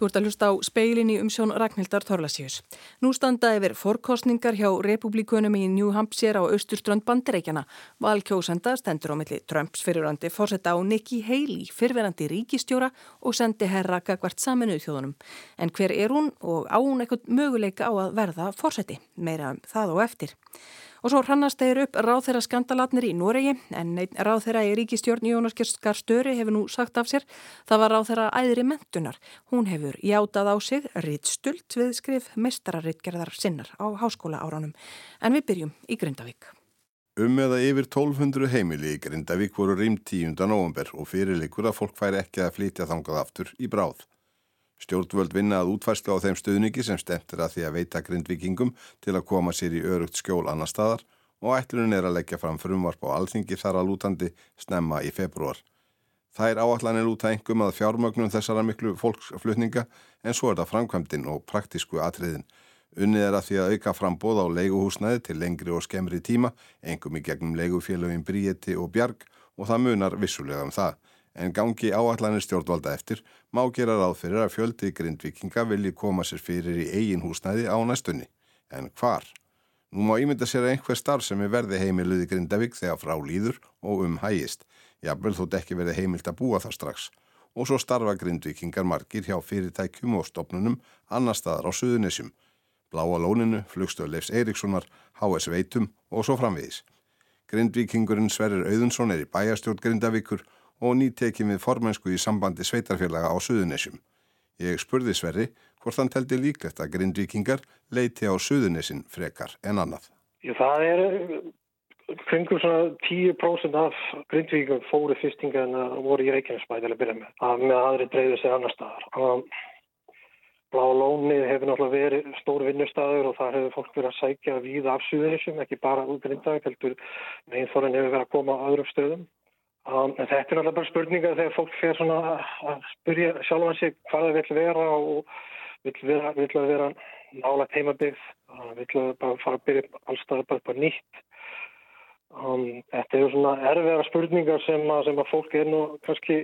Þú ert að hlusta á speilin í umsjón Ragnhildar Þorlasíus. Nú standa yfir forkostningar hjá republikunum í New Hampshire á austurströnd bandireikjana. Valkjósenda stendur á milli Trumps fyrirverandi fórsetta á Nikki Haley, fyrirverandi ríkistjóra og sendi herra gagvart saminuð þjóðunum. En hver er hún og á hún eitthvað möguleika á að verða fórseti? Meira um það og eftir. Og svo hrannast þeir upp ráþeira skandalatnir í Noregi en ráþeira í ríkistjórn Jónaskar Störi hefur nú sagt af sér. Það var ráþeira æðri mentunar. Hún hefur játað á sig rittstult við skrif mestararittgerðar sinnar á háskóla áránum. En við byrjum í Grindavík. Um eða yfir 1200 heimili í Grindavík voru rým 10. november og fyrirleikur að fólk færi ekki að flytja þangað aftur í bráð. Stjórnvöld vinna að útfærslu á þeim stuðningi sem stemtir að því að veita grindvikingum til að koma sér í örugt skjól annar staðar og ætlunum er að leggja fram frumvarp á alþingi þar að lútandi snemma í februar. Það er áallanir lúta engum að fjármögnum þessara miklu fólksflutninga en svo er það framkvæmdinn og praktísku atriðin. Unnið er að því að auka frambóð á leiguhúsnæði til lengri og skemmri tíma, engum í gegnum leigufélagin Bríeti og Bjarg og það munar vissulega um það en gangi áallanir stjórnvalda eftir má gera ráð fyrir að fjöldi grindvikinga vilji koma sér fyrir í eigin húsnæði á næstunni. En hvar? Nú má ímynda sér að einhver starf sem er verði heimiluði Grindavík þegar frá líður og um hægist. Jafnvel þótt ekki verði heimilt að búa það strax. Og svo starfa grindvikingar margir hjá fyrirtækjum og stopnunum annar staðar á Suðunessjum. Bláa lóninu, flugstöð Leifs Eiríkssonar, HS Veitum og svo framvegis. Grindvikingurinn Sverrir Auðunsson er í bæjastjórn Grindavíkur og nýtekið við formensku í sambandi sveitarfélaga á Suðunessjum. Ég spurði Sverri hvort hann teldi líklegt að grindvikingar leiti á Suðunessin frekar en annað. Já, það er kringur svona 10% af grindvíkum fóru fyrstinga en að voru í Reykjanesbæði að byrja með. Það með aðri dreyður sig annar staðar. Blá lónið hefur náttúrulega verið stór vinnustæður og það hefur fólk verið að sækja við af Suðunessjum, ekki bara út grindaði, heldur meðinþorinn hefur verið að koma á öðrum stöðum. Um, þetta er náttúrulega bara spurninga þegar fólk fer svona að spyrja sjálfan sig hvað það vil vera og vil vera, vil vera nála teimabið, vil bara fara að byrja allstað bara, bara nýtt. Um, þetta er svona erfiðara spurningar sem að, sem að fólk er nú kannski,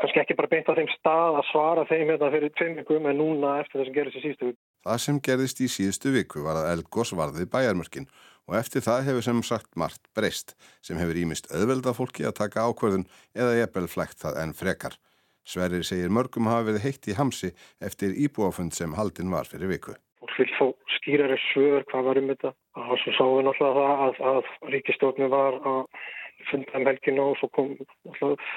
kannski ekki bara beint á þeim stað að svara þeim hérna fyrir tveim vikum en núna eftir það sem gerist í síðustu viku. Það sem gerist í síðustu viku var að Elgós varði bæjarmörkinn og eftir það hefur sem sagt margt breyst sem hefur ímist auðvelda fólki að taka ákverðun eða jefnvel flægt það en frekar. Sverrir segir mörgum hafa verið heitt í hamsi eftir íbúafund sem haldin var fyrir viku. Fólk vil fá skýrari svör hvað var um þetta og svo sáum við náttúrulega það að, að ríkistofni var að funda um helginu og svo kom náttúrulega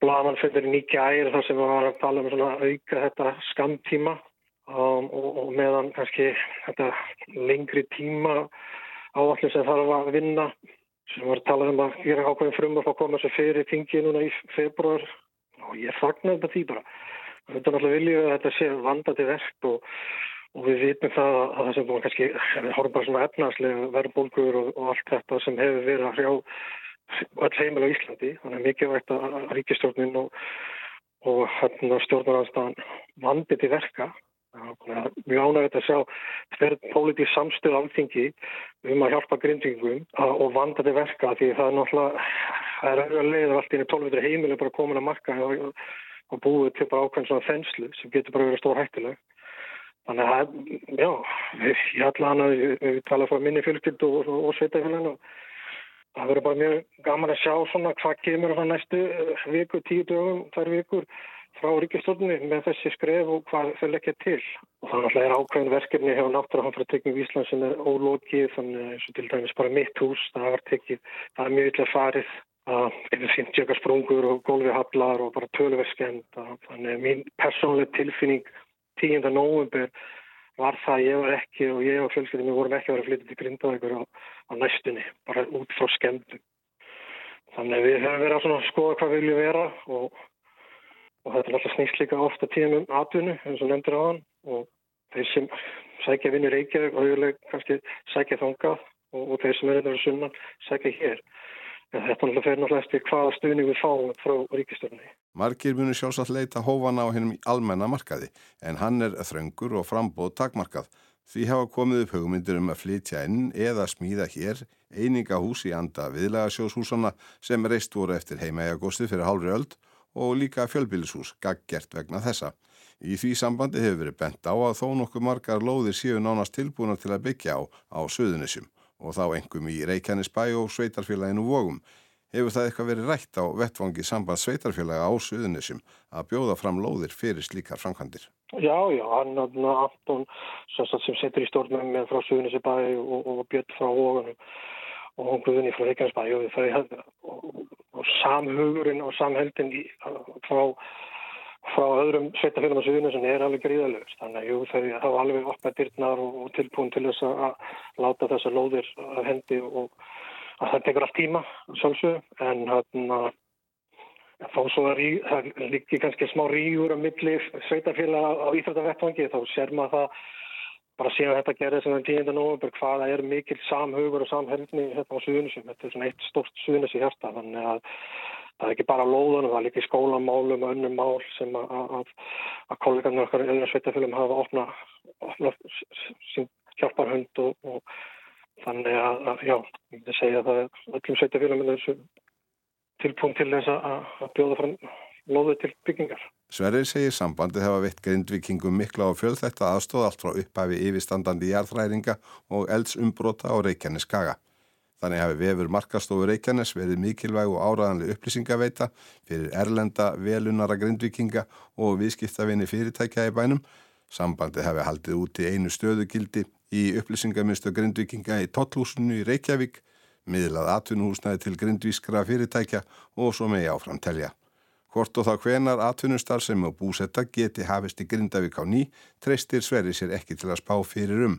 blamanfundur í nýkja æri þar sem við varum að tala um svona auka þetta skamtíma um, og, og meðan kannski þetta lengri tíma áallir sem þarf að vinna sem var að tala um að gera ákveðin frum að fá að koma sér fyrir tingi núna í februar og ég fagnar þetta því bara. Þetta er náttúrulega viljið að þetta sé vandandi verkt og, og við vitum það að það sem búin kannski, við horfum bara svona efnarslega verðbólgur og, og allt þetta sem hefur verið að hrjá öll heimil á Íslandi, þannig að mikilvægt að ríkistjórnin og, og hérna stjórnarhansstaðan vandi til verka Mjög ánægðið að sjá þverð pólitísk samstöð alþingi um að hjálpa grindvingum og vanda til verka því það er náttúrulega, það er auðvitað leiður allt inn í 12 heimilu bara komin að marka og, og búið til bara ákveðin svona þenslu sem getur bara verið stór hættileg. Þannig að, já, ég ætla hann að við, við tala frá minni fjölkvild og, og, og sveitafélaginu það verður bara mjög gaman að sjá svona hvað kemur á næstu viku, tíu dögum, þær vikur frá ríkistofnunni með þessi skref og hvað þau leggja til. Og þannig að það er ákveðin verkefni hjá náttúruhanfratekningu Ísland sem er ólókið, þannig eins og til dæmis bara mitt hús, það var tekið, það er mjög illa farið að yfir finn tjöka sprungur og gólfihallar og bara töluverskend. Þannig að mín persónlega tilfinning 10. november var það að ég var ekki og ég og fjölskyldinu vorum ekki að vera flytja til grindaðegur á, á næstunni, bara út frá skendum. Þannig að við höfum verið að skoða hvað við viljum vera og og þetta er alltaf snýst líka ofta tíðum um atvinnu eins og nefndir á hann og þeir sem sækja vinni reykjaðu og auðvitað kannski sækja þangað og, og þeir sem er fyrir sunnan sækja hér. En þetta náttúrulega fer náttúrulega eftir hvaða stuðning við fáum frá ríkistöfni. Markir munir sjálfsagt leita hófana á hennum í almenna markaði en hann er þröngur og frambóð takmarkað. Því hafa komið upp hugmyndir um að flytja inn eða smíða hér einingahús í anda viðlagasjóðshúsana sem reist voru eftir heimaegagósti fyrir hálfri öld og líka fjölbílishús gaggjert vegna þessa. Í því sambandi hefur verið bent á að þó nokkuð margar lóðir séu nánast tilbúna til að byggja á á Suðunissum og þá engum í Reykjanesbæ og Sveitarfélaginu Vogum. Hefur það eitthvað verið rætt á vettvangi samband Sveitarfélaga á Suðunissum að bjóða fram lóðir fyrir slíkar framkvæmdir? Já, já, hann Anton sem setur í stjórnum með frá Suðunissibæ og, og Björn frá Vogunum og hún Guðinni frá Reykjanesbæ og, og, og samhugurinn og samheldin í, frá frá öðrum sveitafélagum á suðunum sem er alveg gríðalögst. Þannig að jú, þau hafa alveg opnað dyrtnar og, og tilbúin til þess að láta þessar lóðir að hendi og að það tekur allt tíma sjálfsög en hann að þá svo er það líki kannski smá rígur að milli sveitafélag á Íþrættavettvangi þá sér maður það bara séu að þetta gerir sem er 10. november hvaða er mikil samhugur og samhælni hérna á suðunisum. Þetta er svona eitt stort suðunis í hérsta þannig að það er ekki bara lóðunum, það er líka í skólamálum og önnum mál sem að, að, að kollegarnir okkar í öðrum sveitafélum hafa opna, opna sín hjálparhund og, og þannig að, að já, ég myndi segja að öllum sveitafélum er tilpunkt til þess að bjóða fram lóðu til byggingar. Sverrir segir sambandi hefa veitt grindvikingum mikla á fjöld þetta aðstóð allt frá upphafi yfirstandandi jarðræringa og eldsumbrota á Reykjanes Kaga. Þannig hafi vefur markastofu Reykjanes verið mikilvæg og áraðanlega upplýsingaveita fyrir erlenda, velunara grindvikinga og viðskiptavinni fyrirtækja í bænum. Sambandi hafi haldið út í einu stöðugildi í upplýsingamistu grindvikinga í Totthúsinu í Reykjavík, miðlað atvinnuhúsnaði til grindvískra fyrirtækja og svo megi áfram telja. Hvort og þá hvenar atvinnustar sem á búsetta geti hafist í Grindavík á ný treystir Sverri sér ekki til að spá fyrir um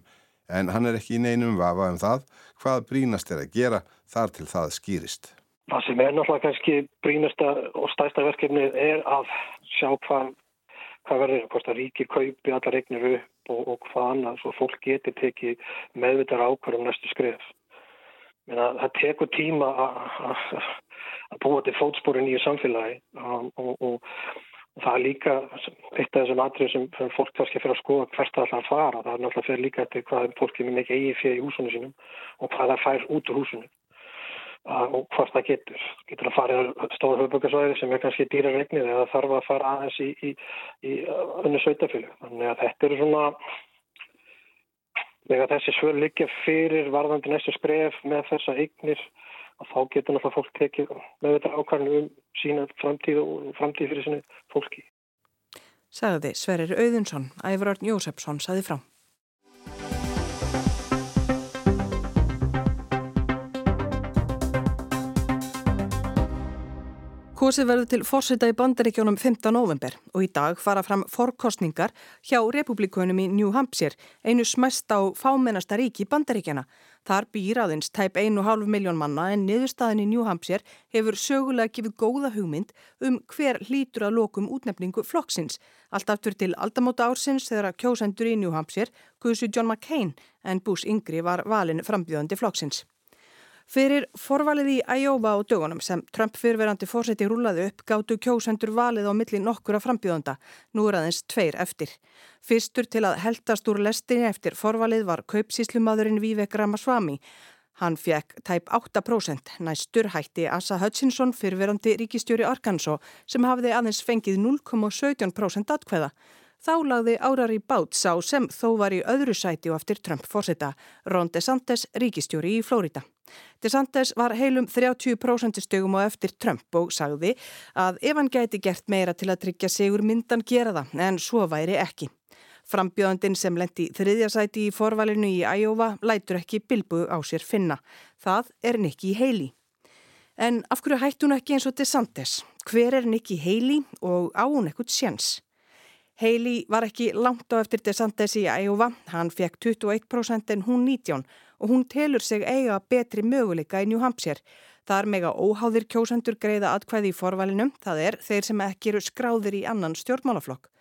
en hann er ekki í neinum vafa um það hvað brínast er að gera þar til það skýrist. Það sem er náttúrulega kannski brínasta og stæsta verkefni er að sjá hvað, hvað verður, hvort að ríki kaupi allar eignir upp og, og hvað annað svo fólk getur tekið meðvitað ákvarðum næstu skrif. Menna, það tekur tíma að búa til fótsporin í samfélagi og, og, og Og það er líka eitt af þessum atrið sem fólk kannski fyrir að skoða hvert það ætla að fara. Það er náttúrulega fyrir líka til hvað fólki með mikið eigi fyrir í húsunum sínum og hvað það fær út úr húsunum og hvort það getur. Getur að fara í stóða höfböggarsvæði sem er kannski dýra regnið eða þarf að fara aðeins í, í, í önnu sveitafjölu. Þannig að þetta eru svona, þegar þessi svör líka fyrir varðandi næstu skref með þessa eignir og þá getur náttúrulega fólk tekið með þetta ákvarðinu um sína framtíð og framtíð fyrir sinni fólki. Sagði Sverrir Auðunsson, Ævararn Jósefsson saði frá. Kosið verður til fórseta í bandaríkjónum 15. november og í dag fara fram forkostningar hjá republikunum í New Hampshire, einu smæst á fámennasta ríki bandaríkjana. Þar býr aðeins tæp 1,5 miljón manna en niðurstaðin í New Hampshire hefur sögulega gefið góða hugmynd um hver hlýtur að lokum útnefningu flokksins. Allt aftur til aldamóta ársins þegar kjósendur í New Hampshire guðsu John McCain en Bush yngri var valin frambjöðandi flokksins. Fyrir forvalið í Æjófa á dögunum sem Trump fyrverandi fórseti rúlaði upp gáttu kjósendur valið á milli nokkura frambjöðanda, nú er aðeins tveir eftir. Fyrstur til að heldast úr lestinni eftir forvalið var kaupsíslumadurinn Vivek Ramaswamy. Hann fekk tæp 8% næstur hætti Asa Hutchinson fyrverandi ríkistjóri Arkansas sem hafði aðeins fengið 0,17% atkveða. Þá lagði árar í bát sá sem þó var í öðru sæti og eftir Trump fórseta, Ron DeSantis ríkistjóri í Flórida. DeSantis var heilum 30% stögum á eftir Trump og sagði að ef hann gæti gert meira til að tryggja sigur myndan gera það en svo væri ekki. Frambjöðandin sem lendi þriðjasæti í forvalinu í Æjófa lætur ekki bilbu á sér finna. Það er Nikki Haley. En af hverju hætti hún ekki eins og DeSantis? Hver er Nikki Haley og á hún ekkert sjans? Haley var ekki langt á eftir DeSantis í Æjófa. Hann fekk 21% en hún 19% og hún telur sig eiga betri möguleika í New Hampshire. Það er mega óháðir kjósendur greiða atkvæði í forvalinum, það er þeir sem ekki eru skráðir í annan stjórnmálaflokk.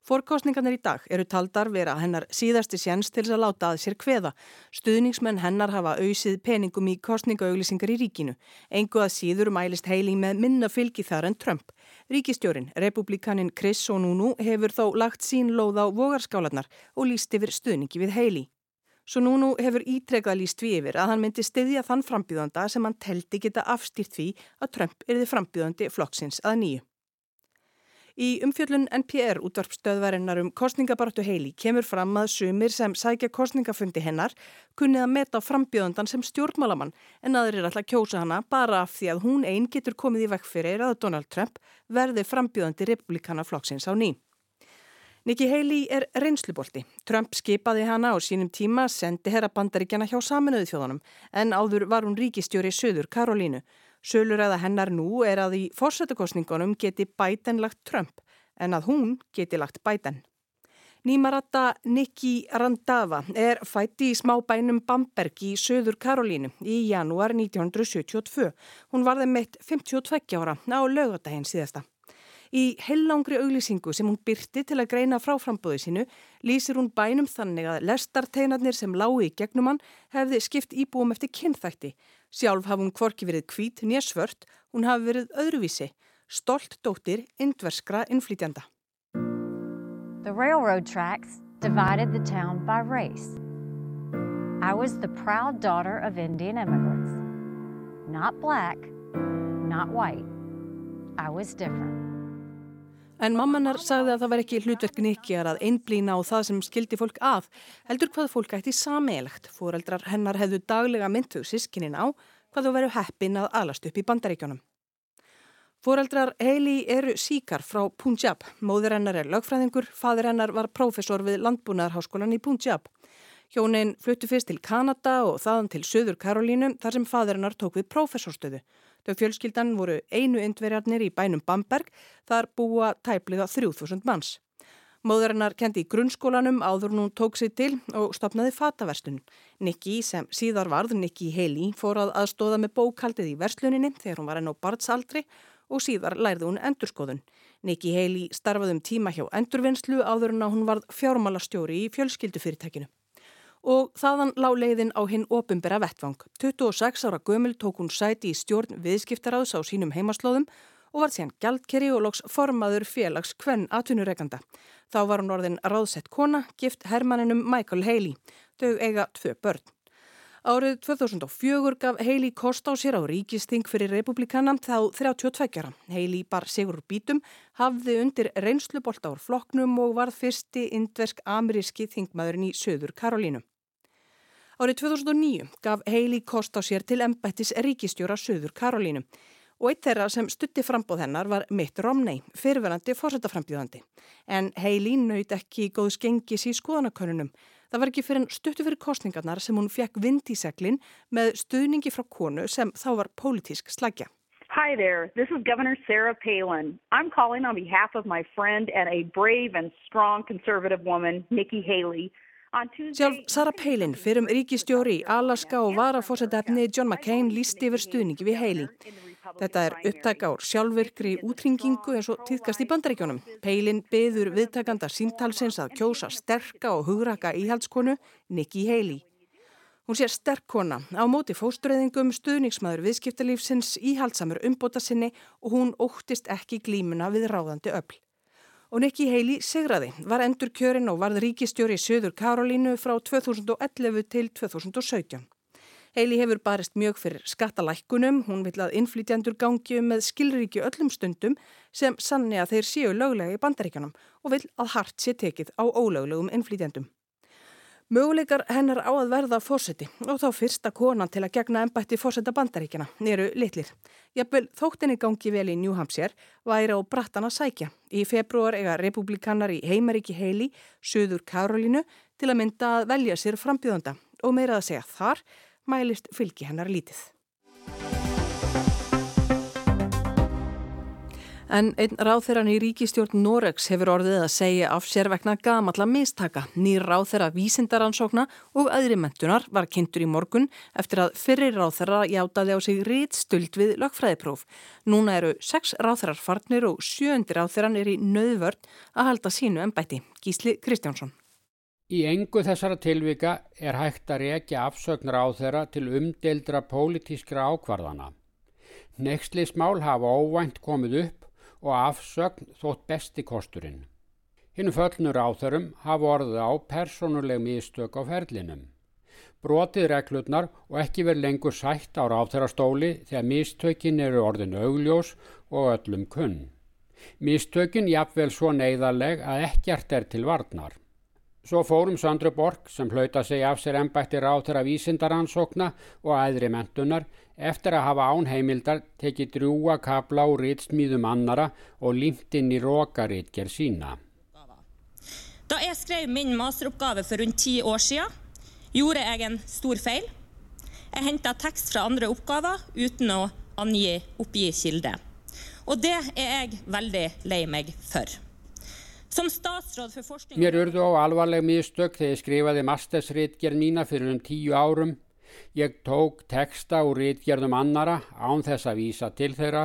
Forkostningarnir í dag eru taldar vera hennar síðasti séns til að láta að sér kveða. Stuðningsmenn hennar hafa auðsið peningum í kostningaauglýsingar í ríkinu. Engu að síður mælist Heili með minna fylgi þar en Trump. Ríkistjórin, republikanin Chris Sonunu, hefur þó lagt sín lóð á vogarskálanar og líst yfir stuðningi við Heili. Svo núnú hefur ítrekað líst við yfir að hann myndi styðja þann frambýðanda sem hann teldi geta afstýrt því að Trump erði frambýðandi flokksins að nýju. Í umfjöllun NPR útvarpstöðvarinnar um kostningabartu heili kemur fram að sumir sem sækja kostningafundi hennar kunnið að meta frambjöðundan sem stjórnmálamann en aðrir ætla að kjósa hana bara af því að hún einn getur komið í vekk fyrir að Donald Trump verði frambjöðandi republikana flokksins á ný. Nikki Haley er reynslubolti. Trump skipaði hana á sínum tíma, sendi herra bandaríkjana hjá saminuðu þjóðunum en áður var hún ríkistjóri Suður Karolínu. Söluræða hennar nú er að í fórsættukostningunum geti Biden lagt Trump en að hún geti lagt Biden. Nýmaratta Nikki Randava er fætti í smábænum Bamberg í Söður Karolínu í janúar 1972. Hún varði meitt 52 ára á lögadaginn síðasta. Í heillangri auglýsingu sem hún byrti til að greina frá frambóði sínu lýsir hún bænum þannig að lestarteinarnir sem lági í gegnum hann hefði skipt íbúum eftir kynþætti. Sjálf hafði hún kvorki verið kvít nýja svört, hún hafi verið öðruvísi, stolt dóttir indverskra innflýtjanda. The railroad tracks divided the town by race. I was the proud daughter of Indian immigrants. Not black, not white. I was different. En mammanar sagði að það var ekki hlutverk Nikkiar að einblýna á það sem skildi fólk að, heldur hvað fólk ætti sameilagt. Fóreldrar hennar hefðu daglega myndu sískinin á hvað þú veru heppin að alast upp í bandaríkjónum. Fóreldrar Heili eru síkar frá Punjab. Móður hennar er lögfræðingur, fadur hennar var prófessor við Landbúnaðarháskólan í Punjab. Hjónin fluttu fyrst til Kanada og þaðan til Suður Karolínu þar sem fadur hennar tók við prófessorstöðu. Þau fjölskyldan voru einu indverjarnir í bænum Bamberg, þar búa tæpliða 3000 manns. Móðurinnar kendi í grunnskólanum áður hún tók sig til og stopnaði fataverslun. Nikki, sem síðar varð Nikki Haley, fór að aðstóða með bókaldið í versluninni þegar hún var enn á barnsaldri og síðar lærði hún endurskoðun. Nikki Haley starfaði um tíma hjá endurvinnslu áður en að hún varð fjármálastjóri í fjölskyldufyrirtækinu og þaðan lág leiðin á hinn opumbera vettvang. 26 ára gömul tók hún sæti í stjórn viðskiptaráðs á sínum heimaslóðum og var síðan gjaldkerri og loks formaður félags kvenn atvinnureikanda. Þá var hún orðin ráðsett kona, gift hermaninum Michael Haley. Þau eiga tvö börn. Árið 2004 gaf Haley kost á sér á ríkisting fyrir republikanam þá 32. Haley bar sigur bítum, hafði undir reynslubolt ár floknum og varð fyrsti indversk ameríski þingmaðurinn í Söður Karolínu. Árið 2009 gaf Haley kost á sér til embættis ríkistjóra Suður Karolínu og eitt þeirra sem stutti frambóð hennar var Mitt Romney, fyrirverandi fórsetaframbjóðandi. En Haley naut ekki góðs gengis í skoðanakönnunum. Það var ekki fyrir stuttu fyrir kostningarnar sem hún fekk vind í seglinn með stuðningi frá konu sem þá var pólitísk slagja. Hi there, this is Governor Sarah Palin. I'm calling on behalf of my friend and a brave and strong conservative woman, Nikki Haley. Sjálf Sara Palin fyrir um ríkistjóri í Alaska og varafórsetefni John McCain lísti yfir stuðningi við Haley. Þetta er upptaka úr sjálfvirkri útringingu eins og týðkast í bandaríkjónum. Palin beður viðtakanda síntalsins að kjósa sterka og hugraka íhaldskonu Nikki Haley. Hún sé sterk kona á móti fóstureyðingum, stuðningsmaður viðskiptalífsins, íhaldsamur umbóta sinni og hún óttist ekki glímuna við ráðandi öll og Nikki Haley segraði, var endur kjörin og varð ríkistjóri í Söður Karolínu frá 2011 til 2017. Haley hefur barist mjög fyrir skattalækkunum, hún vill að innflytjandur gangi með skilríki öllum stundum sem sanni að þeir séu löglega í bandaríkanum og vill að hart sé tekið á ólöglegum innflytjandum. Möguleikar hennar á að verða fórseti og þá fyrsta konan til að gegna ennbætti fórseta bandaríkjana eru litlir. Jafnvel þóttinni gangi vel í New Hampshire væri á brattan að sækja. Í februar eiga republikanar í heimaríki heili, Suður Karolínu, til að mynda að velja sér frambjöðanda og meira að segja þar mælist fylgi hennar lítið. En einn ráþeirann í ríkistjórn Noregs hefur orðið að segja af sér vegna gamalla mistaka. Nýr ráþeira vísindaransókna og aðri mentunar var kynntur í morgun eftir að fyrir ráþeira játaði á sig rít stuld við lögfræðipróf. Núna eru sex ráþeirar farnir og sjöndi ráþeirann er í nöðvörd að halda sínu ennbætti. Gísli Kristjánsson. Í engu þessara tilvika er hægt að rekja afsögn ráþeira til umdeildra pólitískra ákvarðana. Nexlismál hafa óvænt komið upp og afsögn þótt besti kosturinn. Hinn föllnur áþörum hafa orðið á persónuleg mistök á ferlinum. Brotið reglurnar og ekki verið lengur sætt á ráþærastóli þegar mistökin eru orðin augljós og öllum kunn. Mistökin jafnvel svo neyðarleg að ekkert er til varnar. Svo fórum Söndru Borg sem hlauta sig af sér ennbætti ráþur af vísindaransókna og æðri mentunar eftir að hafa ánheimildar tekið drúa kabla og ritsmýðum annara og límt inn í rókaritger sína. Da jeg skrev min masteroppgave for rundt ti år siden, gjorde jeg en stor feil. Jeg hentet tekst fra andre oppgaver uten å angi oppgi kilde. Og det er jeg veldig lei meg for. Mér urðu á alvarleg mistök þegar ég skrifaði mastersritgerð mína fyrir um tíu árum. Ég tók teksta úr ritgerðum annara án þess að vísa til þeirra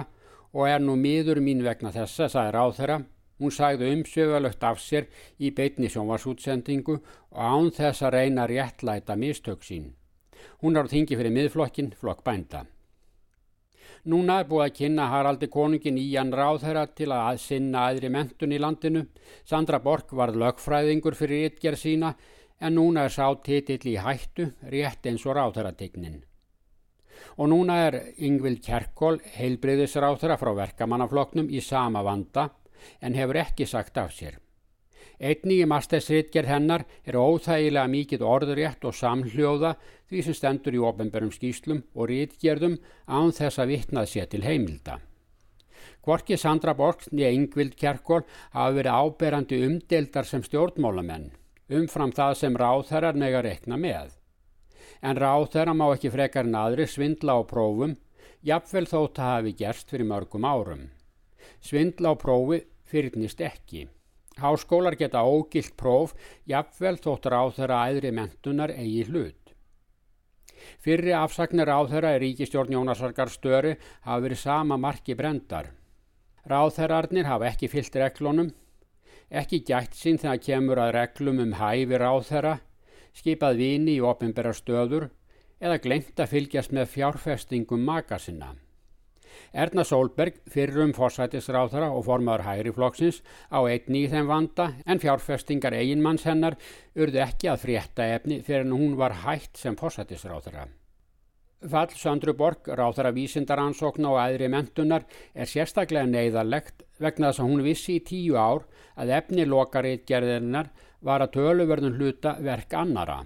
og er nú miður mín vegna þessa, sagði ráð þeirra. Hún sagði umsjöfalögt af sér í beitni sjónvarsútsendingu og án þess að reyna réttlæta mistök sín. Hún er á þingi fyrir miðflokkin, flokk bænda. Núna er búið að kynna Haraldi konungin í hann ráð þeirra til að sinna aðri mentun í landinu. Sandra Borg varð lögfræðingur fyrir ytgerð sína en núna er sá titill í hættu rétt eins og ráð þeirra tegnin. Og núna er Yngvild Kjerkól heilbriðisráð þeirra frá verkamannafloknum í sama vanda en hefur ekki sagt af sér. Einnig í mastæsritgerð hennar er óþægilega mikið orðurétt og samhljóða því sem stendur í ofenbærum skýslum og rítgerðum án þess að vitnað sé til heimilda. Kvorki Sandra Borgs nýja Yngvild Kjerkól hafa verið áberandi umdeldar sem stjórnmálamenn, umfram það sem ráþærar nega rekna með. En ráþæra má ekki frekar en aðri svindla á prófum, jafnvel þótt að hafi gerst fyrir mörgum árum. Svindla á prófi fyrirnist ekki. Háskólar geta ógilt próf, jafnvel þóttur á þeirra æðri mentunar eigi hlut. Fyrri afsagnir á þeirra í ríkistjórn Jónasarkar störu hafa verið sama marki brendar. Ráþærarnir hafa ekki fyllt reglunum, ekki gætt sín þegar kemur að reglum um hæfi ráþæra, skipað vini í ofinbæra stöður eða glemt að fylgjast með fjárfestingum maka sinna. Erna Solberg, fyrrum fórsætisráþara og formadur hægri flokksins, á einni í þeim vanda en fjárfestingar eiginmanns hennar urðu ekki að frétta efni fyrir en hún var hægt sem fórsætisráþara. Fall Söndru Borg, ráþara vísindaransókna og aðri mentunar, er sérstaklega neyðarlegt vegna þess að hún vissi í tíu ár að efni lokaritgerðirinnar var að töluverðun hluta verk annara.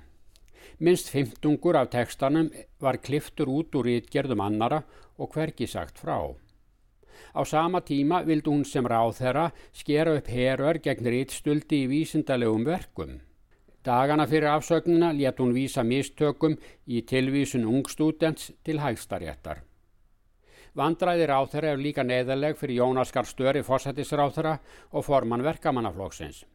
Minst fymtungur af tekstanum var kliftur út úr ítgerðum annara og hverki sagt frá. Á sama tíma vildi hún sem ráð þeirra skera upp herör gegn rítstuldi í vísindalegum verkum. Dagana fyrir afsögnina létt hún vísa mistökum í tilvísun ungstúdents til hægstaréttar. Vandræðir á þeirra er líka neðaleg fyrir Jónaskar Störi fósættisráþara og forman verkamannaflóksins.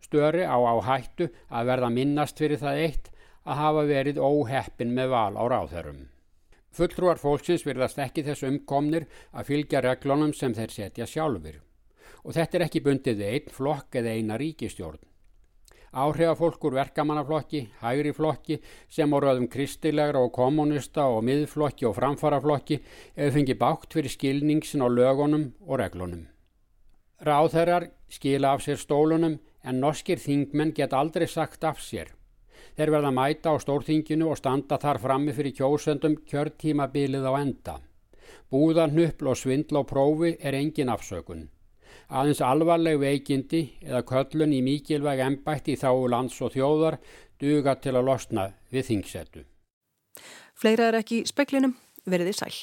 Störi á á hættu að verða minnast fyrir það eitt að hafa verið óheppin með val á ráþörum. Fulltrúar fólksins virðast ekki þess umkomnir að fylgja reglunum sem þeir setja sjálfur. Og þetta er ekki bundið einn flokk eða eina ríkistjórn. Áhrifafólkur verkamannaflokki, hægri flokki sem á röðum kristilegra og kommunista og miðflokki og framfaraflokki hefur fengið bátt fyrir skilningsin á lögunum og reglunum. Ráðherrar skila af sér stólunum en norskir þingmenn get aldrei sagt af sér. Þeir verða mæta á stórþinginu og standa þar frammi fyrir kjósöndum kjörtímabilið á enda. Búðan, hnupl og svindl á prófi er engin afsökun. Aðeins alvarleg veikindi eða köllun í mikilvæg ennbætti í þáu lands og þjóðar duga til að losna við þingsetu. Fleira er ekki speklinum, verið í sæl.